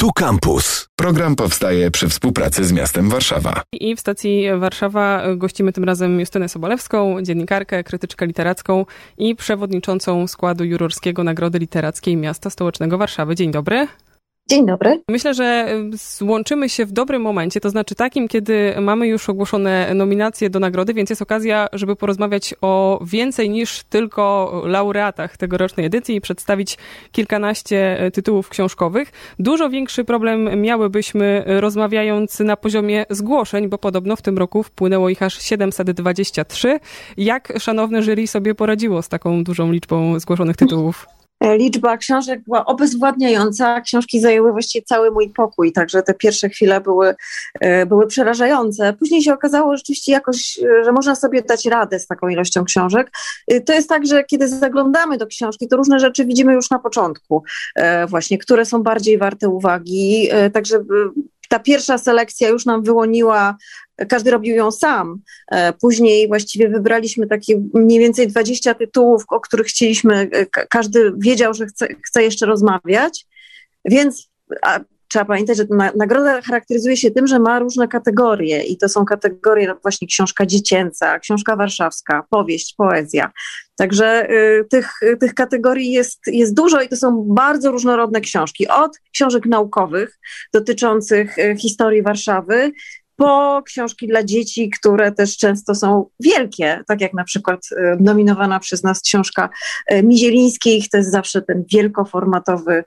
Tu Campus. Program powstaje przy współpracy z miastem Warszawa. I w stacji Warszawa gościmy tym razem Justynę Sobolewską, dziennikarkę, krytyczkę literacką i przewodniczącą składu jurorskiego Nagrody Literackiej Miasta Stołecznego Warszawy. Dzień dobry. Dzień dobry. Myślę, że złączymy się w dobrym momencie, to znaczy takim, kiedy mamy już ogłoszone nominacje do nagrody, więc jest okazja, żeby porozmawiać o więcej niż tylko laureatach tegorocznej edycji i przedstawić kilkanaście tytułów książkowych. Dużo większy problem miałybyśmy rozmawiając na poziomie zgłoszeń, bo podobno w tym roku wpłynęło ich aż 723. Jak szanowne jury sobie poradziło z taką dużą liczbą zgłoszonych tytułów? E, liczba książek była obezwładniająca. Książki zajęły właściwie cały mój pokój, także te pierwsze chwile były, e, były przerażające. Później się okazało rzeczywiście jakoś, e, że można sobie dać radę z taką ilością książek. To jest tak, że kiedy zaglądamy do książki, to różne rzeczy widzimy już na początku, właśnie, które są bardziej warte uwagi. Także ta pierwsza selekcja już nam wyłoniła, każdy robił ją sam. E, później właściwie wybraliśmy takie mniej więcej 20 tytułów, o których chcieliśmy, e, każdy wiedział, że chce, chce jeszcze rozmawiać, więc trzeba pamiętać, że nagroda charakteryzuje się tym, że ma różne kategorie i to są kategorie właśnie książka dziecięca, książka warszawska, powieść, poezja. Także y, tych, tych kategorii jest, jest dużo i to są bardzo różnorodne książki. Od książek naukowych dotyczących y, historii Warszawy, po książki dla dzieci, które też często są wielkie, tak jak na przykład e, nominowana przez nas książka e, Mizielińskiej, to jest zawsze ten wielkoformatowy,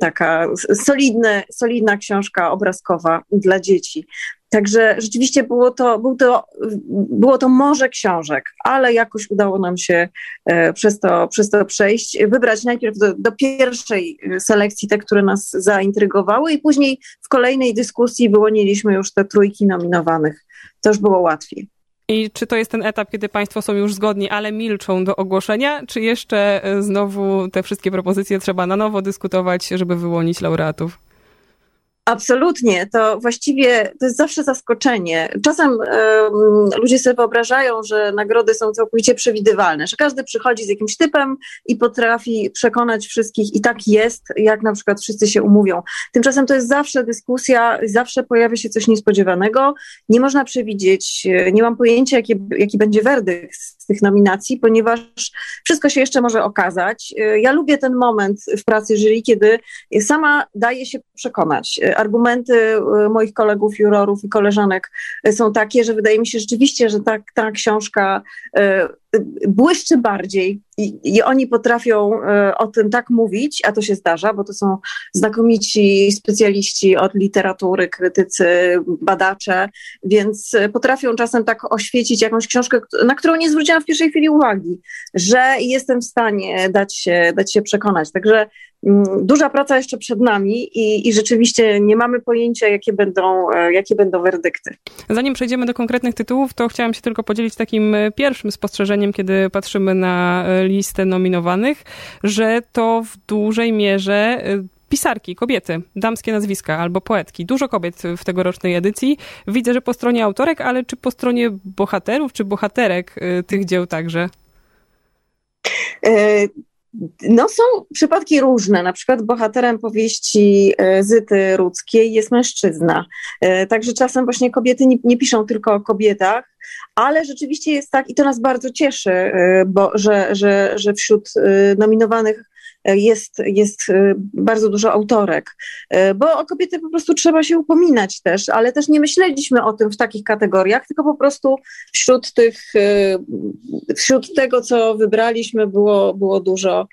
taka solidne, solidna książka obrazkowa dla dzieci. Także rzeczywiście było to, był to, było to morze książek, ale jakoś udało nam się e, przez to, przez to przejść, wybrać najpierw do, do, pierwszej selekcji te, które nas zaintrygowały i później w kolejnej dyskusji wyłoniliśmy już te trójki nominowanych. To już było łatwiej. I czy to jest ten etap, kiedy Państwo są już zgodni, ale milczą do ogłoszenia, czy jeszcze e, znowu te wszystkie propozycje trzeba na nowo dyskutować, żeby wyłonić laureatów? Absolutnie, to właściwie to jest zawsze zaskoczenie. Czasem ludzie sobie wyobrażają, że nagrody są całkowicie przewidywalne, że każdy przychodzi z jakimś typem i potrafi przekonać wszystkich i tak jest, jak na przykład wszyscy się umówią. Tymczasem to jest zawsze dyskusja, zawsze pojawia się coś niespodziewanego. Nie można przewidzieć, e, nie mam pojęcia, jaki, jaki będzie werdykt z tych nominacji, ponieważ wszystko się jeszcze może okazać. E, ja lubię ten moment w pracy jury, kiedy sama daje się przekonać argumenty y, moich kolegów, jurorów i koleżanek są takie, że wydaje mi się rzeczywiście, że ta, ta książka y, błyszczy bardziej i, i, oni potrafią o tym tak mówić, a to się zdarza, bo to są znakomici specjaliści od literatury, krytycy, badacze, więc potrafią czasem tak oświecić jakąś książkę, na którą nie zwróciłam w pierwszej chwili uwagi, że jestem w stanie dać się, dać się przekonać. Także duża praca jeszcze przed nami i, i rzeczywiście nie mamy pojęcia, jakie będą, e, jakie będą werdykty. Zanim przejdziemy do konkretnych tytułów, to chciałam się tylko podzielić takim e, pierwszym spostrzeżeniem, kiedy patrzymy na e, listę nominowanych, że to w dużej mierze pisarki, kobiety, damskie nazwiska albo poetki. Dużo kobiet w tegorocznej edycji. Widzę, że po stronie autorek, ale czy po stronie bohaterów, czy bohaterek tych dzieł także? No są przypadki różne, na przykład bohaterem powieści Zyty Rudzkiej jest mężczyzna. Także czasem właśnie kobiety nie, nie, piszą tylko o kobietach, ale rzeczywiście jest tak i to nas bardzo cieszy, y, bo, że, że, że wśród nominowanych jest, jest y, bardzo dużo autorek, y, bo o kobiety po prostu trzeba się upominać też, ale też nie myśleliśmy o tym w takich kategoriach, tylko po prostu wśród tych, y, wśród tego, co wybraliśmy, było, było dużo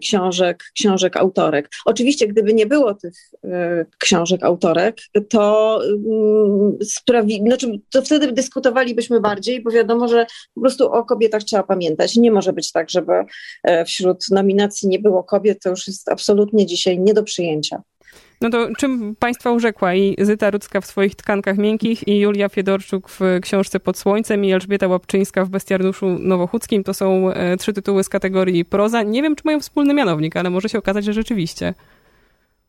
książek, książek autorek. Oczywiście, gdyby nie było tych książek autorek, to mm, sprawi, znaczy, to wtedy dyskutowalibyśmy bardziej, bo wiadomo, że po prostu o kobietach trzeba pamiętać. Nie może być tak, żeby wśród nominacji nie było kobiet, to już jest absolutnie dzisiaj nie do przyjęcia. No to czym Państwa urzekła i Zyta Rudzka w swoich tkankach miękkich i Julia Fiedorczuk w książce Pod Słońcem i Elżbieta Łapczyńska w Bestiariuszu Nowochódzkim. To są e, trzy tytuły z kategorii proza. Nie wiem, czy mają wspólny mianownik, ale może się okazać, że rzeczywiście.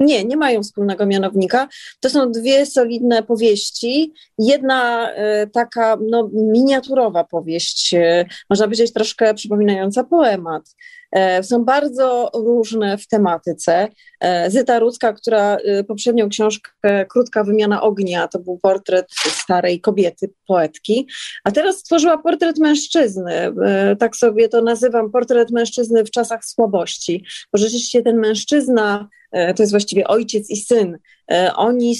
Nie, nie mają wspólnego mianownika. To są dwie solidne powieści. Jedna e, taka no, miniaturowa powieść, e, można powiedzieć troszkę przypominająca poemat. E, są bardzo różne w tematyce. E, Zyta Rudzka, która e, poprzednią książkę Krótka wymiana ognia, to był portret starej kobiety, poetki, a teraz stworzyła portret mężczyzny. Tak sobie to nazywam, portret mężczyzny w czasach słabości. Bo rzeczywiście ten mężczyzna to jest właściwie ojciec i syn. Oni,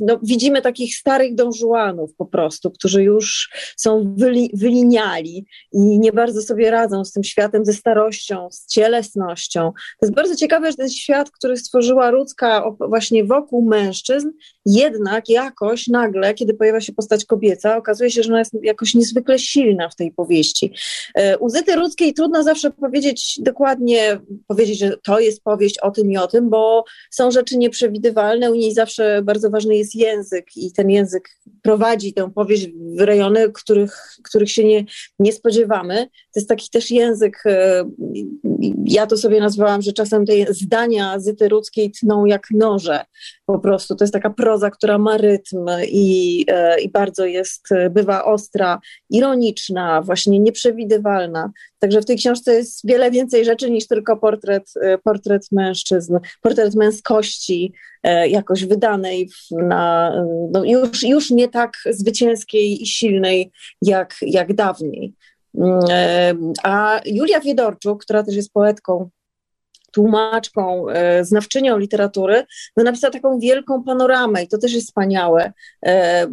no, widzimy takich starych dążułanów po prostu, którzy już są wyli, wyliniali i nie bardzo sobie radzą z tym światem ze starością, z cielesnością. To jest bardzo ciekawe, że ten świat, który stworzyła Rudzka właśnie wokół mężczyzn, jednak jakoś nagle, kiedy pojawia się postać kobieca, okazuje się, że ona jest jakoś niezwykle silna w tej powieści. E, u Zyty Rudzkiej trudno zawsze powiedzieć dokładnie, powiedzieć, że to jest powieść o tym i o tym, bo są rzeczy nieprzewidywalne, u niej zawsze bardzo ważny jest język i ten język prowadzi tę powieść w rejony, których, których się nie, nie spodziewamy. To jest taki też język, e, ja to sobie nazwałam, że czasem te zdania Zyty Rudzkiej tną jak noże po prostu. To jest taka proza, która ma rytm i, e, i bardzo jest, bywa ostra, ironiczna, właśnie nieprzewidywalna. Także w tej książce jest wiele więcej rzeczy niż tylko portret, e, portret mężczyzn, portret męskości, jakoś wydanej na, no już, już nie tak zwycięskiej i silnej jak, jak dawniej. Mm, a Julia Wiedorczuk, która też jest poetką, tłumaczką, e, znawczynią literatury, no napisała taką wielką panoramę i to też jest wspaniałe, e,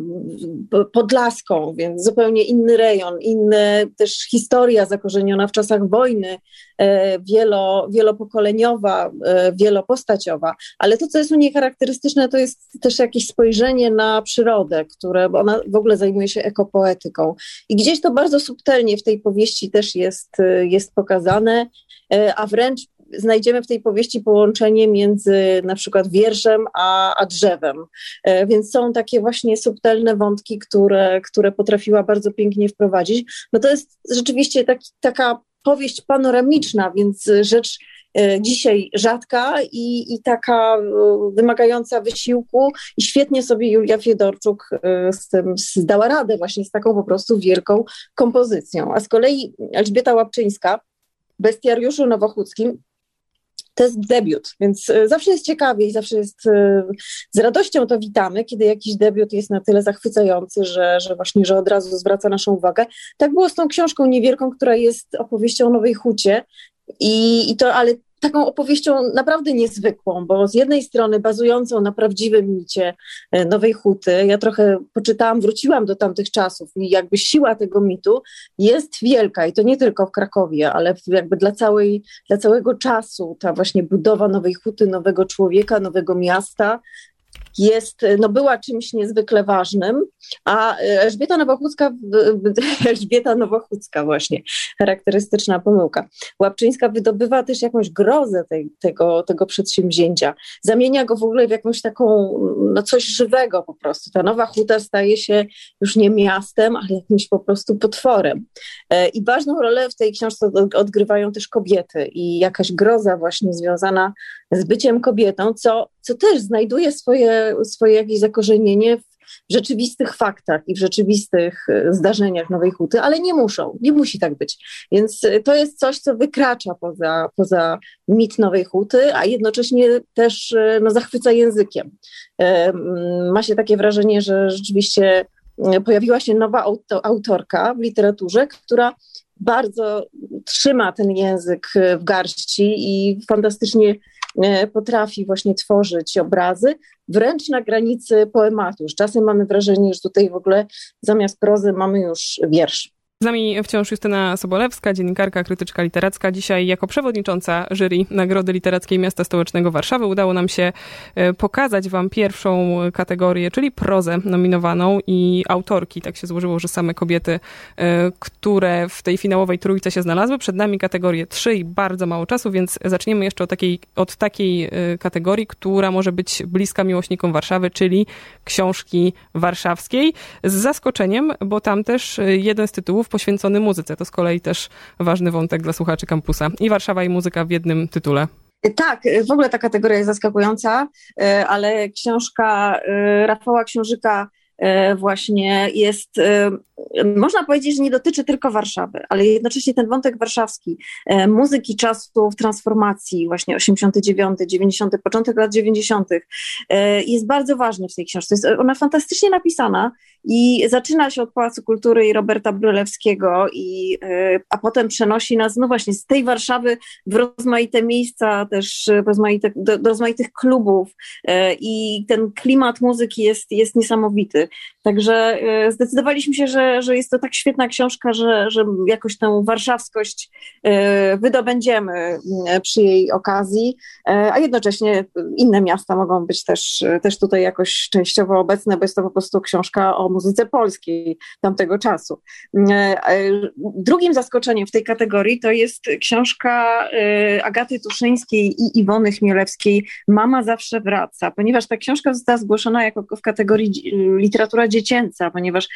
podlaską, więc zupełnie inny rejon, inny też historia zakorzeniona w czasach wojny, e, wielo, wielopokoleniowa, wielopostaciowa, ale to, co jest u niej charakterystyczne, to jest też jakieś spojrzenie na przyrodę, które, bo ona w ogóle zajmuje się ekopoetyką. I gdzieś to bardzo subtelnie w tej powieści też jest, jest pokazane, a wręcz znajdziemy w tej powieści połączenie między na przykład wierszem a, a drzewem. E, więc są takie właśnie subtelne wątki, które, które potrafiła bardzo pięknie wprowadzić. No to jest rzeczywiście taki, taka powieść panoramiczna, więc rzecz e, dzisiaj rzadka i, i taka e, wymagająca wysiłku i świetnie sobie Julia Fiedorczuk z tym zdała radę właśnie z taką po prostu wielką kompozycją. A z kolei Elżbieta Łapczyńska, Bestiariuszu Nowochódzkim to jest debiut, więc e, zawsze jest ciekawie i zawsze jest e, z radością to witamy, kiedy jakiś debiut jest na tyle zachwycający, że, że właśnie, że od razu zwraca naszą uwagę. Tak było z tą książką niewielką, która jest opowieścią o Nowej Hucie i, i to, ale taką opowieścią naprawdę niezwykłą, bo z jednej strony bazującą na prawdziwym micie e, Nowej Huty, ja trochę poczytałam, wróciłam do tamtych czasów i jakby siła tego mitu jest wielka i to nie tylko w Krakowie, ale jakby dla, całej, dla całego czasu ta właśnie budowa Nowej Huty, nowego człowieka, nowego miasta, jest, no była czymś niezwykle ważnym, a Elżbieta Nowochódzka, Elżbieta Nowochódzka właśnie, charakterystyczna pomyłka. Łapczyńska wydobywa też jakąś grozę tej, tego, tego przedsięwzięcia, zamienia go w ogóle w jakąś taką, no coś żywego po prostu. Ta Nowa Huta staje się już nie miastem, ale jakimś po prostu potworem. E, I ważną rolę w tej książce odgrywają też kobiety i jakaś groza właśnie związana z byciem kobietą, co, co też znajduje swoje, swoje jakieś zakorzenienie w rzeczywistych faktach i w rzeczywistych e, zdarzeniach Nowej Huty, ale nie muszą, nie musi tak być. Więc e, to jest coś, co wykracza poza, poza mit Nowej Huty, a jednocześnie też e, no, zachwyca językiem. Ma się takie wrażenie, że rzeczywiście pojawiła się nowa autorka w literaturze, która bardzo trzyma ten język w garści i fantastycznie potrafi właśnie tworzyć obrazy, wręcz na granicy poematu. Czasem mamy wrażenie, że tutaj w ogóle zamiast prozy mamy już wiersz. Z nami wciąż Justyna Sobolewska, dziennikarka, krytyczka literacka. Dzisiaj jako przewodnicząca jury Nagrody Literackiej Miasta Stołecznego Warszawy udało nam się e, pokazać wam pierwszą kategorię, czyli prozę nominowaną i autorki. Tak się złożyło, że same kobiety, e, które w tej finałowej trójce się znalazły. Przed nami kategorie trzy i bardzo mało czasu, więc zaczniemy jeszcze od takiej, od takiej e, kategorii, która może być bliska miłośnikom Warszawy, czyli książki warszawskiej. Z zaskoczeniem, bo tam też jeden z tytułów poświęcony muzyce. To z kolei też ważny wątek dla słuchaczy kampusa. I Warszawa i muzyka w jednym tytule. Tak, w ogóle ta kategoria jest zaskakująca, e, ale książka e, Rafała Książyka e, właśnie jest można powiedzieć, że nie dotyczy tylko Warszawy, ale jednocześnie ten wątek warszawski, e, muzyki czasów transformacji, właśnie 89, 90, początek lat 90., e, jest bardzo ważny w tej książce. Jest ona fantastycznie napisana i zaczyna się od Pałacu Kultury i Roberta Brylewskiego, i, e, a potem przenosi nas, no właśnie, z tej Warszawy w rozmaite miejsca, też rozmaite, do, do rozmaitych klubów i ten klimat muzyki jest, jest niesamowity. Także zdecydowaliśmy się, że że, jest to tak świetna książka, że, że jakoś tę warszawskość e, wydobędziemy e, przy jej okazji, e, a jednocześnie inne miasta mogą być też, też tutaj jakoś częściowo obecne, bo jest to po prostu książka o muzyce polskiej tamtego czasu. Drugim zaskoczeniem w tej kategorii to jest książka Agaty Tuszyńskiej i Iwony Chmielewskiej Mama zawsze wraca, ponieważ ta książka została zgłoszona jako w kategorii literatura dziecięca, ponieważ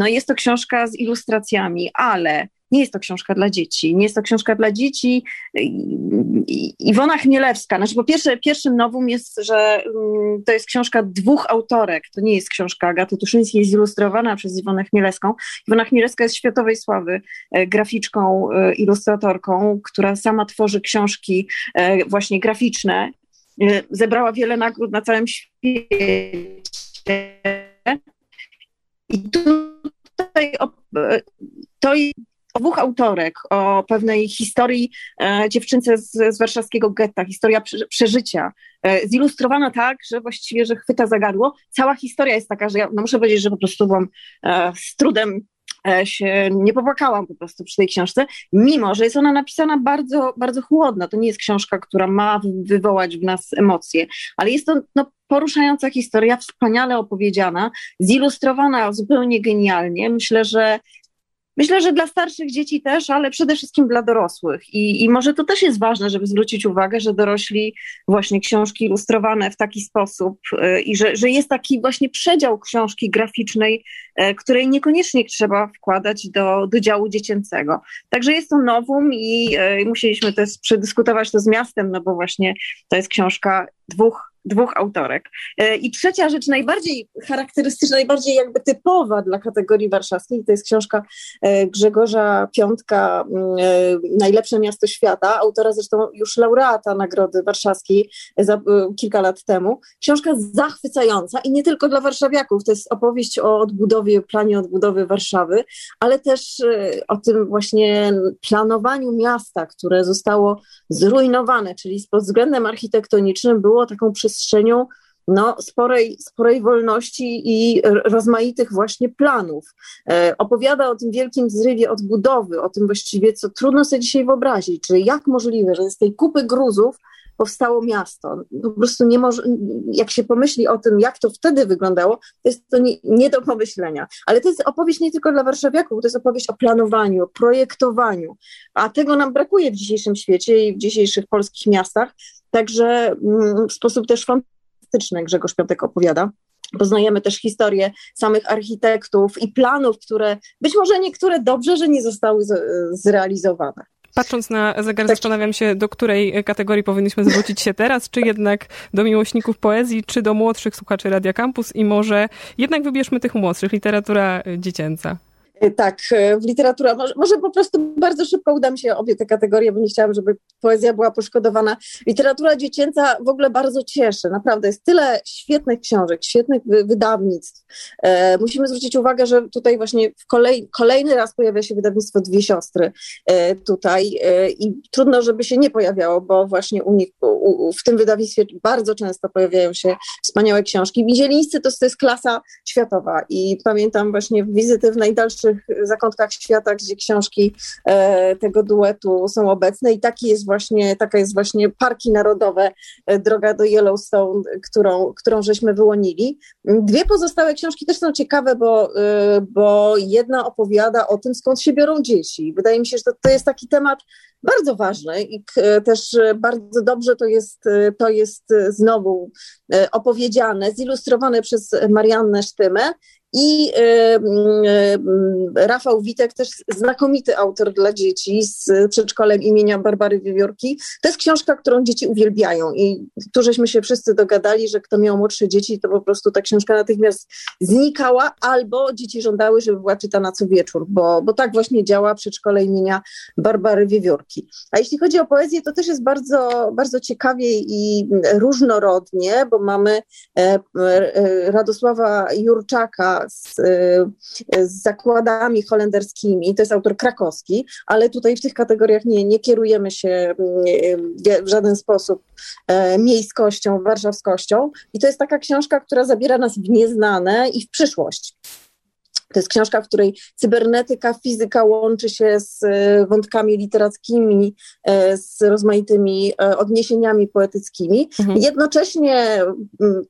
no jest to książka z ilustracjami, ale nie jest to książka dla dzieci. Nie jest to książka dla dzieci. Iwona Chmielewska, znaczy po pierwsze, pierwszym nowum jest, że mm, to jest książka dwóch autorek. To nie jest książka Agaty Tuszyńskiej, jest zilustrowana przez Iwonę Chmielewską. Iwona Chmielewska jest światowej sławy e, graficzką, e, ilustratorką, która sama tworzy książki e, właśnie graficzne. Zebrała wiele nagród na całym świecie. I tu tutaj o, to o dwóch autorek, o pewnej historii e, dziewczynce z, z warszawskiego getta, historia przeżycia, e, zilustrowana tak, że właściwie, że chwyta zagadło. Cała historia jest taka, że ja no muszę powiedzieć, że po prostu byłam e, z trudem się nie popłakałam po prostu przy tej książce, mimo że jest ona napisana bardzo, bardzo chłodno. To nie jest książka, która ma wywołać w nas emocje, ale jest to no, poruszająca historia, wspaniale opowiedziana, zilustrowana zupełnie genialnie. Myślę, że Myślę, że dla starszych dzieci też, ale przede wszystkim dla dorosłych. I, I może to też jest ważne, żeby zwrócić uwagę, że dorośli właśnie książki ilustrowane w taki sposób yy, i że, że jest taki właśnie przedział książki graficznej, yy, której niekoniecznie trzeba wkładać do, do działu dziecięcego. Także jest to nowum i yy, musieliśmy też przedyskutować to z miastem, no bo właśnie to jest książka dwóch dwóch autorek. E, I trzecia rzecz, najbardziej charakterystyczna, najbardziej jakby typowa dla kategorii warszawskiej, to jest książka e, Grzegorza Piątka, mm, e, Najlepsze miasto świata, autora zresztą już laureata Nagrody Warszawskiej za kilka lat temu. Książka zachwycająca i nie tylko dla warszawiaków, to jest opowieść o odbudowie, planie odbudowy Warszawy, ale też o tym właśnie planowaniu miasta, które zostało zrujnowane, czyli pod względem architektonicznym było taką przestrzenią przestrzenią no, sporej, sporej wolności i rozmaitych właśnie planów. E, opowiada o tym wielkim zrywie odbudowy, o tym właściwie, co trudno sobie dzisiaj wyobrazić, czyli jak możliwe, że z tej kupy gruzów powstało miasto. Po prostu nie może, jak się pomyśli o tym, jak to wtedy wyglądało, to jest to nie, nie do pomyślenia. Ale to jest opowieść nie tylko dla warszawiaków, to jest opowieść o planowaniu, o projektowaniu, a tego nam brakuje w dzisiejszym świecie i w dzisiejszych polskich miastach, Także mm, w sposób też fantastyczny Grzegorz Piątek opowiada. Poznajemy też historię samych architektów i planów, które być może niektóre dobrze, że nie zostały zrealizowane. Patrząc na zegar, tak. zastanawiam się, do której kategorii powinniśmy zwrócić się teraz, czy jednak do miłośników poezji, czy do młodszych słuchaczy Radia Campus i może jednak wybierzmy tych młodszych, literatura dziecięca. Y, tak, w literatura. Może, może, po prostu bardzo szybko uda mi się obie te kategorie, bo nie chciałam, żeby poezja była poszkodowana. Literatura dziecięca w ogóle bardzo cieszy. Naprawdę jest tyle świetnych książek, świetnych wydawnictw. E, musimy zwrócić uwagę, że tutaj właśnie w kolej, kolejny raz pojawia się wydawnictwo Dwie Siostry e, tutaj e, i trudno, żeby się nie pojawiało, bo właśnie u nich, u, w tym wydawnictwie bardzo często pojawiają się wspaniałe książki. Wizielińscy to, to jest klasa światowa i pamiętam właśnie wizyty w najdalszych najróżniejszych zakątkach świata, gdzie książki e, tego duetu są obecne i taki jest właśnie, taka jest właśnie Parki Narodowe, e, droga do Yellowstone, którą, którą żeśmy wyłonili. Dwie pozostałe książki też są ciekawe, bo, e, bo jedna opowiada o tym, skąd się biorą dzieci. Wydaje mi się, że to, to jest taki temat bardzo ważny i też bardzo dobrze to jest, to jest znowu opowiedziane, zilustrowane przez Mariannę Sztymę i Rafał Witek, też znakomity autor dla dzieci z przedszkolem imienia Barbary Wiewiórki. To jest książka, którą dzieci uwielbiają i tu żeśmy się wszyscy dogadali, że kto miał młodsze dzieci, to po prostu ta książka natychmiast znikała, albo dzieci żądały, żeby była czytana co wieczór, bo, bo tak właśnie działa przedszkole imienia Barbary Wiewiórki. A jeśli chodzi o poezję, to też jest bardzo, bardzo ciekawie i różnorodnie, bo mamy e, e, Radosława Jurczaka z, e, z zakładami holenderskimi, to jest autor krakowski, ale tutaj w tych kategoriach nie, nie kierujemy się w żaden sposób miejskością, warszawskością. I to jest taka książka, która zabiera nas w nieznane i w przyszłość. To jest książka, w której cybernetyka, fizyka łączy się z e, wątkami literackimi, e, z rozmaitymi e, odniesieniami poetyckimi. Mhm. Jednocześnie,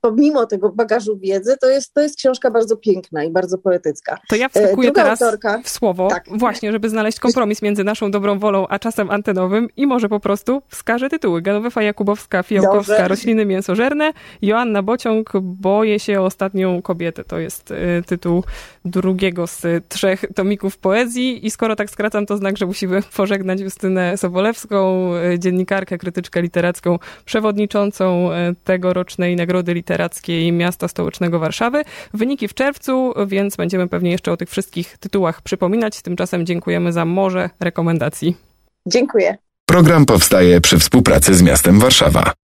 pomimo tego bagażu wiedzy, to jest, to jest książka bardzo piękna i bardzo poetycka. To ja wskakuję Druga teraz autorka, w słowo, tak. właśnie, żeby znaleźć kompromis między naszą dobrą wolą, a czasem antenowym i może po prostu wskażę tytuły. Genowefa Jakubowska, Fijałkowska, Dobrze. Rośliny mięsożerne, Joanna Bociąg, Boję się o ostatnią kobietę. To jest tytuł drugi drugiego z trzech tomików poezji i skoro tak skracam, to znak, że musimy pożegnać Justynę Sobolewską, e, dziennikarkę, krytyczkę literacką, przewodniczącą e, tegorocznej Nagrody Literackiej Miasta Stołecznego Warszawy. Wyniki w czerwcu, więc będziemy pewnie jeszcze o tych wszystkich tytułach przypominać. Tymczasem dziękujemy za morze rekomendacji. Dziękuję. Program powstaje przy współpracy z miastem Warszawa.